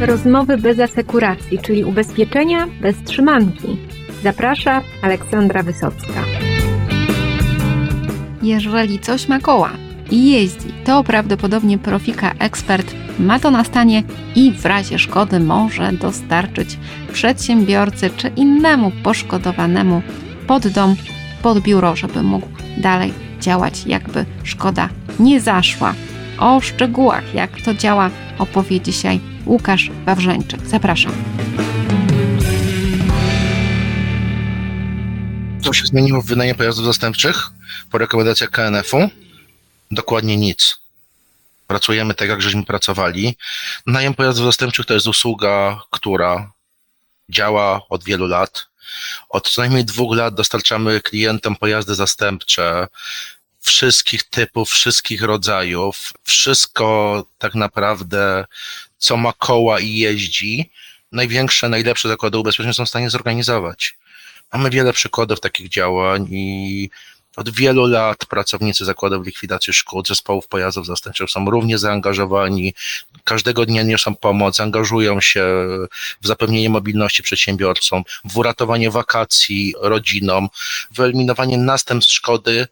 Rozmowy bez asekuracji, czyli ubezpieczenia bez trzymanki. Zaprasza Aleksandra Wysocka. Jeżeli coś ma koła i jeździ, to prawdopodobnie Profika Ekspert ma to na stanie i w razie szkody może dostarczyć przedsiębiorcy czy innemu poszkodowanemu pod dom, pod biuro, żeby mógł dalej działać, jakby szkoda nie zaszła. O szczegółach, jak to działa, opowie dzisiaj Łukasz Wawrzeńczyk. Zapraszam. Co się zmieniło w wynajmie pojazdów zastępczych po rekomendacjach KNF-u? Dokładnie nic. Pracujemy tak, jak żeśmy pracowali. Najem pojazdów zastępczych to jest usługa, która działa od wielu lat. Od co najmniej dwóch lat dostarczamy klientom pojazdy zastępcze wszystkich typów, wszystkich rodzajów. Wszystko tak naprawdę, co ma koła i jeździ, największe, najlepsze zakłady ubezpieczeń są w stanie zorganizować. Mamy wiele przykładów takich działań i od wielu lat pracownicy zakładów likwidacji szkód, zespołów pojazdów zastępczych są równie zaangażowani, każdego dnia niosą pomoc, angażują się w zapewnienie mobilności przedsiębiorcom, w uratowanie wakacji rodzinom, w eliminowanie następstw szkody,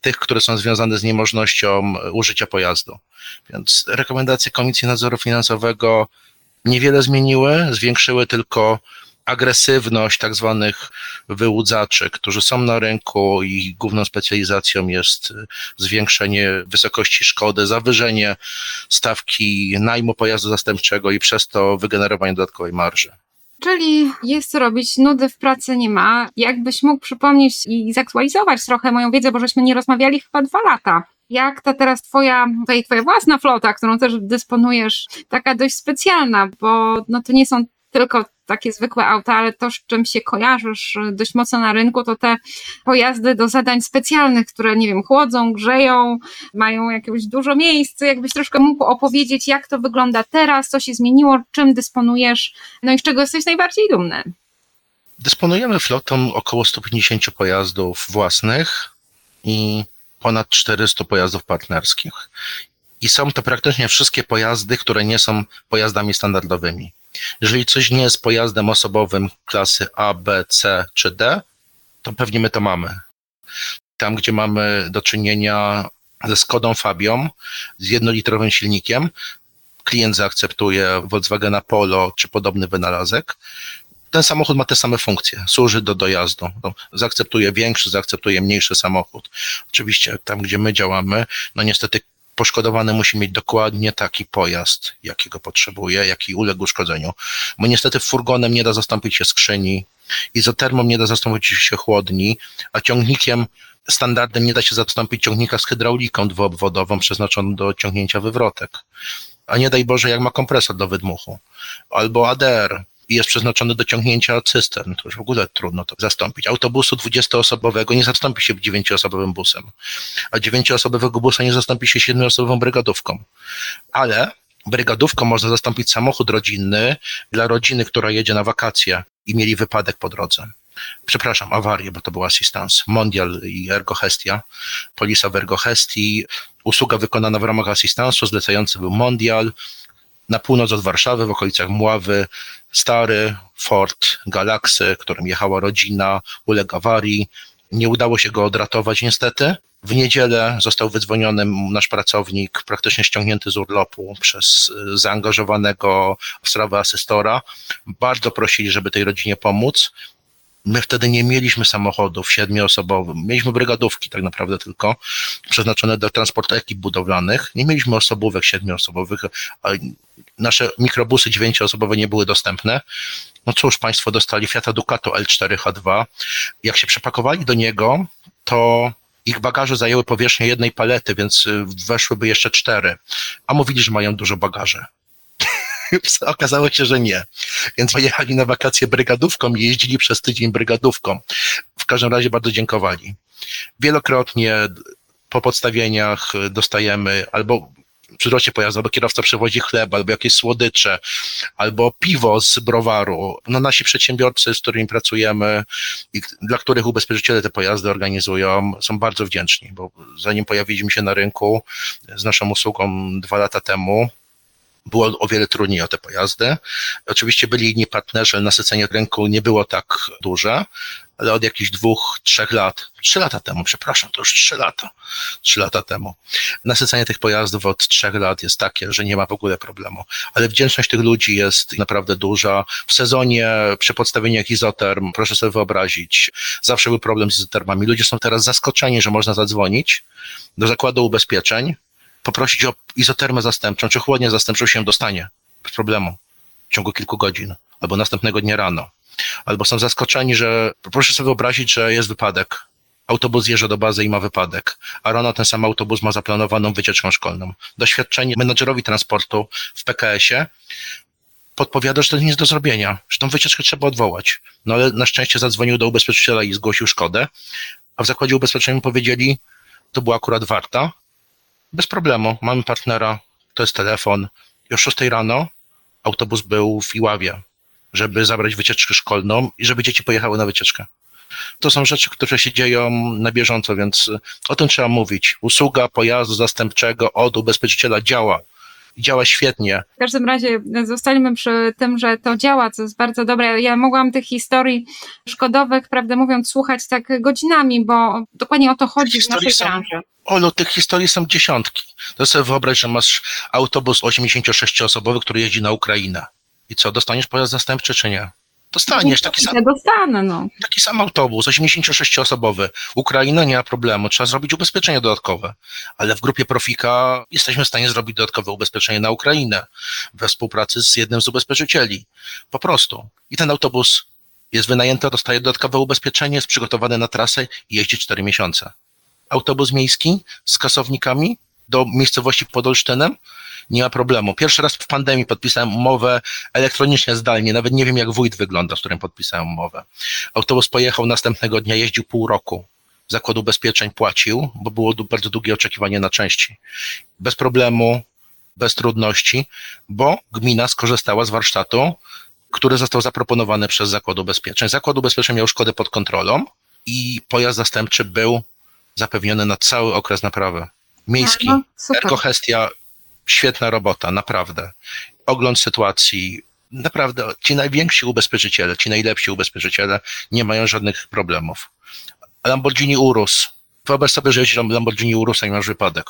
tych, które są związane z niemożnością użycia pojazdu. Więc rekomendacje Komisji Nadzoru Finansowego niewiele zmieniły, zwiększyły tylko agresywność tak zwanych wyłudzaczy, którzy są na rynku i główną specjalizacją jest zwiększenie wysokości szkody, zawyżenie stawki najmu pojazdu zastępczego i przez to wygenerowanie dodatkowej marży. Czyli jest co robić, nudy w pracy nie ma. Jakbyś mógł przypomnieć i zaktualizować trochę moją wiedzę, bo żeśmy nie rozmawiali chyba dwa lata. Jak ta teraz twoja, twoja własna flota, którą też dysponujesz, taka dość specjalna, bo no to nie są tylko takie zwykłe auta, ale to, z czym się kojarzysz y, dość mocno na rynku, to te pojazdy do zadań specjalnych, które, nie wiem, chłodzą, grzeją, mają jakieś dużo miejsc. Jakbyś troszkę mógł opowiedzieć, jak to wygląda teraz, co się zmieniło, czym dysponujesz, no i z czego jesteś najbardziej dumny? Dysponujemy flotą około 150 pojazdów własnych i ponad 400 pojazdów partnerskich. I są to praktycznie wszystkie pojazdy, które nie są pojazdami standardowymi. Jeżeli coś nie jest pojazdem osobowym klasy A, B, C czy D, to pewnie my to mamy. Tam, gdzie mamy do czynienia ze Skodą Fabią, z jednolitrowym silnikiem, klient zaakceptuje Volkswagena Polo czy podobny wynalazek, ten samochód ma te same funkcje, służy do dojazdu. Zaakceptuje większy, zaakceptuje mniejszy samochód. Oczywiście tam, gdzie my działamy, no niestety poszkodowany musi mieć dokładnie taki pojazd, jakiego potrzebuje, jaki uległ uszkodzeniu. Bo niestety furgonem nie da zastąpić się skrzyni, izotermą nie da zastąpić się chłodni, a ciągnikiem standardem nie da się zastąpić ciągnika z hydrauliką dwuobwodową przeznaczoną do ciągnięcia wywrotek. A nie daj Boże, jak ma kompresor do wydmuchu. Albo ADR, i jest przeznaczony do ciągnięcia cystern. To już w ogóle trudno to zastąpić. Autobusu 20-osobowego nie zastąpi się 9-osobowym busem, a 9-osobowego busa nie zastąpi się 7-osobową brygadówką. Ale brygadówką można zastąpić samochód rodzinny dla rodziny, która jedzie na wakacje i mieli wypadek po drodze. Przepraszam, awarię, bo to był asystans. Mondial i Ergohestia. Polisa w Ergohestii. Usługa wykonana w ramach asystansu, zlecający był Mondial na północ od Warszawy, w okolicach Mławy, stary Ford Galaxy, którym jechała rodzina, uległ awarii. Nie udało się go odratować niestety. W niedzielę został wydzwoniony nasz pracownik, praktycznie ściągnięty z urlopu przez zaangażowanego w sprawę asystora. Bardzo prosili, żeby tej rodzinie pomóc. My wtedy nie mieliśmy samochodów siedmioosobowych, mieliśmy brygadówki tak naprawdę tylko, przeznaczone do transportu ekip budowlanych. Nie mieliśmy osobówek siedmioosobowych, nasze mikrobusy dziewięcioosobowe nie były dostępne. No cóż, Państwo dostali Fiata Ducato L4H2. Jak się przepakowali do niego, to ich bagaże zajęły powierzchnię jednej palety, więc y, weszłyby jeszcze cztery. A mówili, że mają dużo bagaży. Okazało się, że nie. Więc pojechali na wakacje brygadówką i jeździli przez tydzień brygadówką. W każdym razie bardzo dziękowali. Wielokrotnie po podstawieniach dostajemy albo przy wzroście pojazdu, albo kierowca przewozi chleb, albo jakieś słodycze, albo piwo z browaru. No nasi przedsiębiorcy, z którymi pracujemy i dla których ubezpieczyciele te pojazdy organizują, są bardzo wdzięczni, bo zanim pojawiliśmy się na rynku z naszą usługą dwa lata temu, było o wiele trudniej o te pojazdy. Oczywiście byli inni partnerzy, nasycenie rynku nie było tak duże, ale od jakichś dwóch, trzech lat, trzy lata temu, przepraszam, to już trzy lata, trzy lata temu. Nasycenie tych pojazdów od trzech lat jest takie, że nie ma w ogóle problemu. Ale wdzięczność tych ludzi jest naprawdę duża. W sezonie przy podstawieniu jak izoterm, proszę sobie wyobrazić, zawsze był problem z izotermami. Ludzie są teraz zaskoczeni, że można zadzwonić do zakładu ubezpieczeń, poprosić o izotermę zastępczą, czy chłodnię zastępczą się dostanie bez problemu w ciągu kilku godzin albo następnego dnia rano. Albo są zaskoczeni, że proszę sobie wyobrazić, że jest wypadek. Autobus jeżdża do bazy i ma wypadek, a rano ten sam autobus ma zaplanowaną wycieczkę szkolną. Doświadczenie menedżerowi transportu w PKS-ie podpowiada, że to nie jest do zrobienia, że tą wycieczkę trzeba odwołać. No ale na szczęście zadzwonił do ubezpieczyciela i zgłosił szkodę, a w zakładzie ubezpieczenia powiedzieli, to była akurat warta, bez problemu. Mamy partnera, to jest telefon. I o 6 rano autobus był w Iławie, żeby zabrać wycieczkę szkolną i żeby dzieci pojechały na wycieczkę. To są rzeczy, które się dzieją na bieżąco, więc o tym trzeba mówić. Usługa pojazdu zastępczego od ubezpieczyciela działa. Działa świetnie. W każdym razie zostańmy przy tym, że to działa, co jest bardzo dobre. Ja mogłam tych historii szkodowych, prawdę mówiąc, słuchać tak godzinami, bo dokładnie o to chodzi w naszej są, branży. Olu, tych historii są dziesiątki. To sobie wyobraź, że masz autobus 86-osobowy, który jeździ na Ukrainę. I co, dostaniesz pojazd zastępczy, czy nie? Dostaniesz taki sam, Ja dostanę, no. taki sam autobus, 86-osobowy. Ukraina nie ma problemu, trzeba zrobić ubezpieczenie dodatkowe. Ale w grupie Profika jesteśmy w stanie zrobić dodatkowe ubezpieczenie na Ukrainę we współpracy z jednym z ubezpieczycieli. Po prostu. I ten autobus jest wynajęty, dostaje dodatkowe ubezpieczenie, jest przygotowany na trasę i jeździ 4 miesiące. Autobus miejski z kasownikami do miejscowości pod Olsztynem nie ma problemu. Pierwszy raz w pandemii podpisałem umowę elektronicznie zdalnie, nawet nie wiem jak wójt wygląda, z którym podpisałem umowę. Autobus pojechał następnego dnia, jeździł pół roku. Zakład ubezpieczeń płacił, bo było bardzo długie oczekiwanie na części. Bez problemu, bez trudności, bo gmina skorzystała z warsztatu, który został zaproponowany przez Zakład Ubezpieczeń. Zakład Ubezpieczeń miał szkodę pod kontrolą i pojazd zastępczy był zapewniony na cały okres naprawy. Miejski, No. Ergohestia, świetna robota, naprawdę. Ogląd sytuacji, naprawdę ci najwięksi ubezpieczyciele, ci najlepsi ubezpieczyciele nie mają żadnych problemów. Lamborghini Urus. Wyobraź sobie, że jeździsz Lamborghini Urusa i masz wypadek.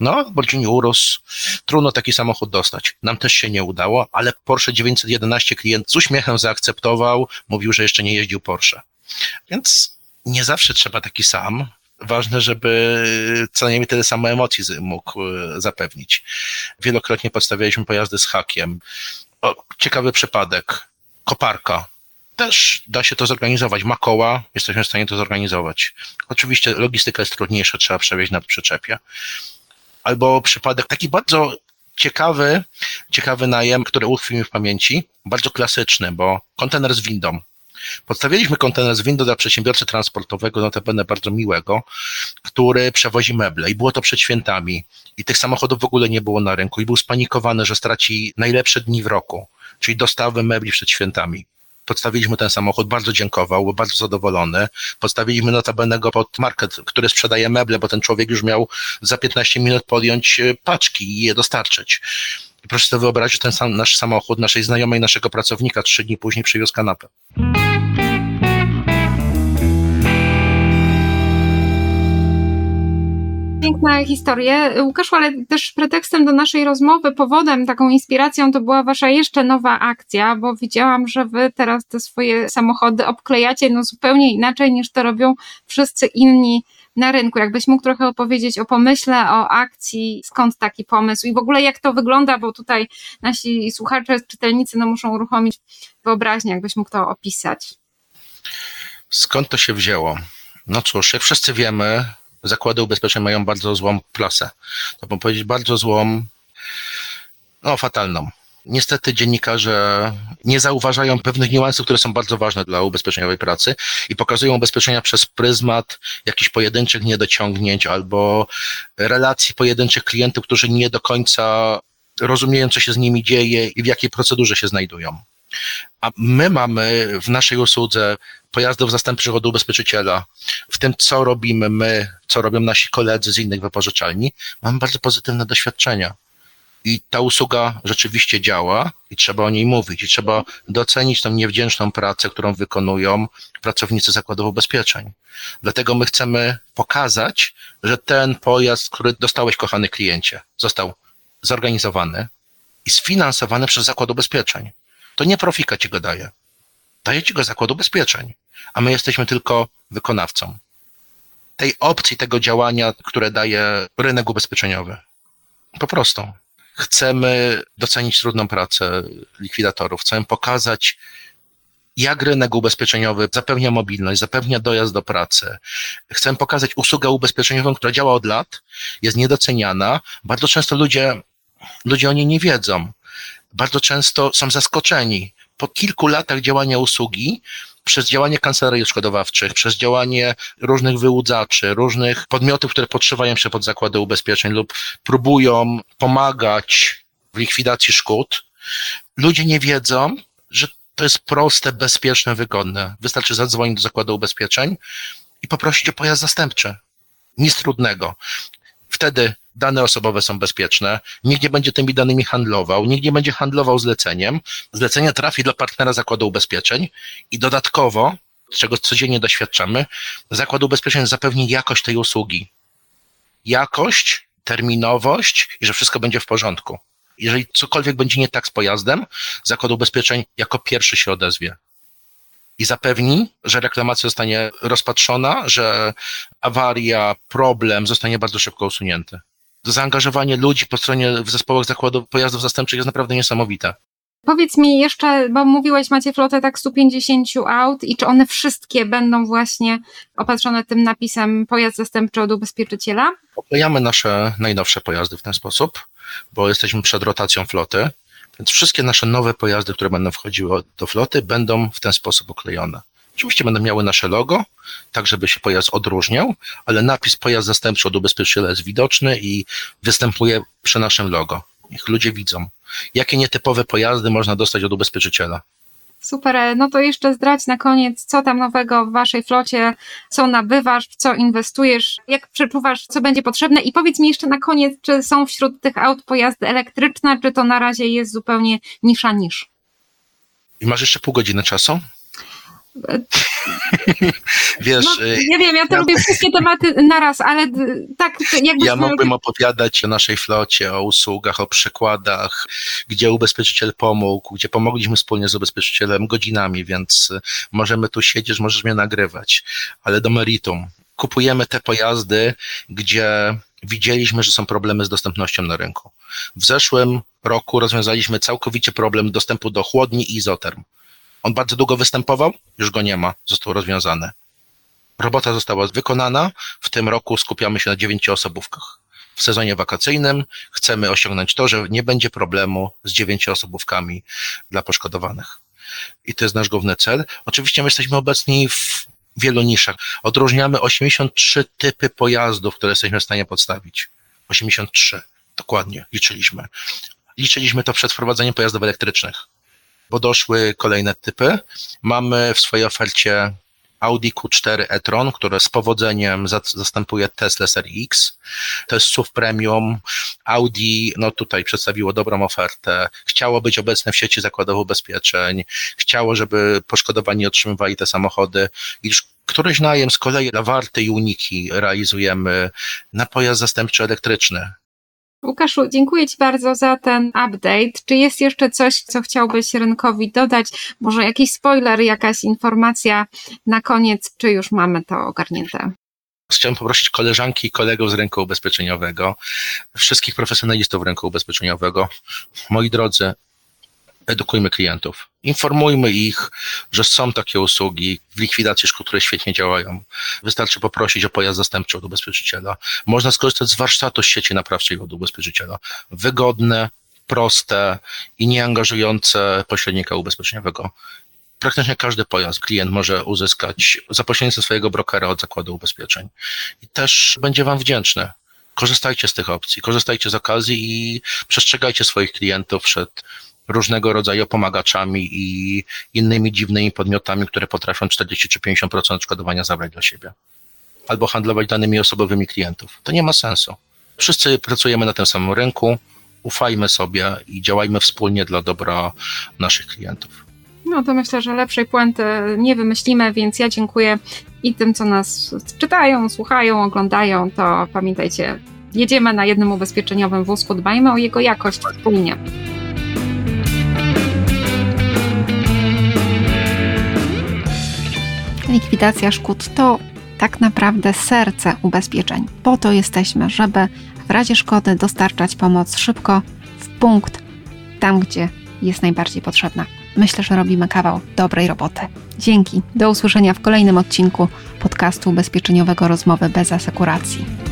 No, Lamborghini Urus, trudno taki samochód dostać. Nam też się nie udało, ale Porsche 911 klient z uśmiechem zaakceptował, mówił, że jeszcze nie jeździł Porsche. Więc nie zawsze trzeba taki sam. Ważne, żeby co najmniej tyle samo emocji mógł e, zapewnić. Wielokrotnie podstawialiśmy pojazdy z hakiem. O, ciekawy przypadek. Koparka. Też da się to zorganizować. Ma koła, jesteśmy w stanie to zorganizować. Oczywiście logistyka jest trudniejsza, trzeba przewieźć na przyczepie. Albo przypadek taki bardzo ciekawy, ciekawy najem, który utkwił mi w pamięci, bardzo klasyczny, bo kontener z windą. Podstawiliśmy kontener z windą dla przedsiębiorcy transportowego, notabene bardzo miłego, który przewozi meble i było to przed świętami i tych samochodów w ogóle nie było na rynku i był spanikowany, że straci najlepsze dni w roku, czyli dostawy mebli przed świętami. Podstawiliśmy ten samochód, bardzo dziękował, był bardzo zadowolony. Podstawiliśmy notabene go pod market, który sprzedaje meble, bo ten człowiek już miał za 15 minut podjąć e, paczki i je dostarczyć. I proszę sobie wyobrazić, ten sam, nasz samochód, naszej znajomej, naszego pracownika trzy dni później przywiózł kanapę. Piękne historie. Łukaszu, ale też pretekstem do naszej rozmowy, powodem, taką inspiracją to była wasza jeszcze nowa akcja, bo widziałam, że wy teraz te swoje samochody obklejacie no zupełnie inaczej niż to robią wszyscy inni na rynku. Jakbyś mógł trochę opowiedzieć o pomyśle, o akcji, skąd taki pomysł i w ogóle jak to wygląda, bo tutaj nasi słuchacze, czytelnicy no muszą uruchomić wyobraźnię, jakbyś mógł to opisać. Skąd to się wzięło? No cóż, jak wszyscy wiemy, zakłady ubezpieczeń mają bardzo złą plasę. To bym powiedzieć bardzo złą, no fatalną. Niestety dziennikarze nie zauważają pewnych niuansów, które są bardzo ważne dla ubezpieczeniowej pracy i pokazują ubezpieczenia przez pryzmat jakichś pojedynczych niedociągnięć albo relacji pojedynczych klientów, którzy nie do końca rozumieją, co się z nimi dzieje i w jakiej procedurze się znajdują. A my mamy w naszej usłudze pojazdów zastępczych od ubezpieczyciela, w tym co robimy my, co robią nasi koledzy z innych wypożyczalni, mamy bardzo pozytywne doświadczenia. I ta usługa rzeczywiście działa i trzeba o niej mówić i trzeba docenić tą niewdzięczną pracę, którą wykonują pracownicy zakładów ubezpieczeń. Dlatego my chcemy pokazać, że ten pojazd, który dostałeś, kochany kliencie, został zorganizowany i sfinansowany przez zakład ubezpieczeń. To nie profika ci go daje. Daje ci go zakład ubezpieczeń, a my jesteśmy tylko wykonawcą tej opcji, tego działania, które daje rynek ubezpieczeniowy. Po prostu. Chcemy docenić trudną pracę likwidatorów, chcemy pokazać, jak rynek ubezpieczeniowy zapewnia mobilność, zapewnia dojazd do pracy. Chcemy pokazać usługę ubezpieczeniową, która działa od lat, jest niedoceniana. Bardzo często ludzie, ludzie o niej nie wiedzą. Bardzo często są zaskoczeni. Po kilku latach działania usługi, przez działanie kancelarii odszkodowawczych, przez działanie różnych wyłudzaczy, różnych podmiotów, które podszywają się pod zakłady ubezpieczeń lub próbują pomagać w likwidacji szkód, ludzie nie wiedzą, że to jest proste, bezpieczne, wygodne. Wystarczy zadzwonić do zakładu ubezpieczeń i poprosić o pojazd zastępczy. Nic trudnego. Wtedy dane osobowe są bezpieczne, nikt nie będzie tymi danymi handlował, nikt nie będzie handlował zleceniem. Zlecenie trafi do partnera zakładu ubezpieczeń i dodatkowo, czego codziennie doświadczamy, zakład ubezpieczeń zapewni jakość tej usługi. Jakość, terminowość i że wszystko będzie w porządku. Jeżeli cokolwiek będzie nie tak z pojazdem, zakład ubezpieczeń jako pierwszy się odezwie i zapewni, że reklamacja zostanie rozpatrzona, że awaria, problem zostanie bardzo szybko usunięty. Zaangażowanie ludzi po stronie w zespołach zakładów pojazdów zastępczych jest naprawdę niesamowite. Powiedz mi jeszcze, bo mówiłeś, macie flotę tak 150 aut i czy one wszystkie będą właśnie opatrzone tym napisem pojazd zastępczy od ubezpieczyciela? Oklejamy nasze najnowsze pojazdy w ten sposób, bo jesteśmy przed rotacją floty, więc wszystkie nasze nowe pojazdy, które będą wchodziły do floty, będą w ten sposób oklejone. Oczywiście będą miały nasze logo, tak żeby się pojazd odróżniał, ale napis pojazd zastępczy od ubezpieczyciela jest widoczny i występuje przy naszym logo. Niech ludzie widzą, jakie nietypowe pojazdy można dostać od ubezpieczyciela. Super, no to jeszcze zdradź na koniec, co tam nowego w waszej flocie, co nabywasz, w co inwestujesz, jak przeczuwasz, co będzie potrzebne i powiedz mi jeszcze na koniec, czy są wśród tych aut pojazdy elektryczne, czy to na razie jest zupełnie nisza niż? I masz jeszcze pół godziny czasu? Wiesz, No, y, ja wiem, ja to ja- lubię wszystkie tematy naraz, ale tak jakby... ja mógłbym opowiadać o naszej flocie, o usługach, o przykładach, gdzie ubezpieczyciel pomógł, gdzie pomogliśmy wspólnie z ubezpieczycielem godzinami, więc y, możemy tu siedzieć, możesz mnie nagrywać, ale do meritum. Kupujemy te pojazdy, gdzie widzieliśmy, że są problemy z dostępnością na rynku. W zeszłym roku rozwiązaliśmy całkowicie problem dostępu do chłodni i izoterm. On bardzo długo występował, już go nie ma, został rozwiązany. Robota została wykonana. W tym roku skupiamy się na dziewięcioosobówkach. W sezonie wakacyjnym chcemy osiągnąć to, że nie będzie problemu z dziewięcioosobówkami dla poszkodowanych. I to jest nasz główny cel. Oczywiście my jesteśmy obecni w wielu niszach. Odróżniamy 83 typy pojazdów, które jesteśmy w stanie podstawić. 83, dokładnie, liczyliśmy. Liczyliśmy to przed wprowadzeniem pojazdów elektrycznych, bo doszły kolejne typy. Mamy w swojej ofercie Audi Q4 e-tron, które z powodzeniem za- zastępuje Tesla Serii X. To jest SUV premium. Audi, no tutaj przedstawiło dobrą ofertę. Chciało być obecne w sieci zakładów ubezpieczeń. Chciało, żeby poszkodowani otrzymywali te samochody. Już któryś najem z kolei dla i Uniki realizujemy na pojazd zastępczy elektryczny. Łukaszu, dziękuję Ci bardzo za ten update. Czy jest jeszcze coś, co chciałbyś rynkowi dodać? Może jakiś spoiler, jakaś informacja na koniec, czy już mamy to ogarnięte? Chciałem poprosić koleżanki i kolegów z rynku ubezpieczeniowego, wszystkich profesjonalistów rynku ubezpieczeniowego. Moi drodzy, edukujmy klientów. Informujmy ich, że są takie usługi w likwidacji szkód, które świetnie działają. Wystarczy poprosić o pojazd zastępczy od ubezpieczyciela. Można skorzystać z warsztatu z sieci naprawczej od ubezpieczyciela. Wygodne, proste i nieangażujące pośrednika ubezpieczeniowego. Praktycznie każdy pojazd klient może uzyskać za pośrednictwem swojego brokera od zakładu ubezpieczeń. I też będzie Wam wdzięczny. Korzystajcie z tych opcji, korzystajcie z okazji i przestrzegajcie swoich klientów przed różnego rodzaju pomagaczami i innymi dziwnymi podmiotami, które potrafią 40 czy 50% odszkodowania zabrać dla siebie. Albo handlować danymi osobowymi klientów. To nie ma sensu. Wszyscy pracujemy na tym samym rynku, ufajmy sobie i działajmy wspólnie dla dobra naszych klientów. No to myślę, że lepszej puenty nie wymyślimy, więc ja dziękuję i tym, co nas czytają, słuchają, oglądają, to pamiętajcie, jedziemy na jednym ubezpieczeniowym wózku, dbajmy o jego jakość wspólnie. Likwidacja szkód to tak naprawdę serce ubezpieczeń. Po to jesteśmy, żeby w razie szkody dostarczać pomoc szybko, w punkt, tam gdzie jest najbardziej potrzebna. Myślę, że robimy kawał dobrej roboty. Dzięki. Do usłyszenia w kolejnym odcinku podcastu ubezpieczeniowego Rozmowy bez asekuracji.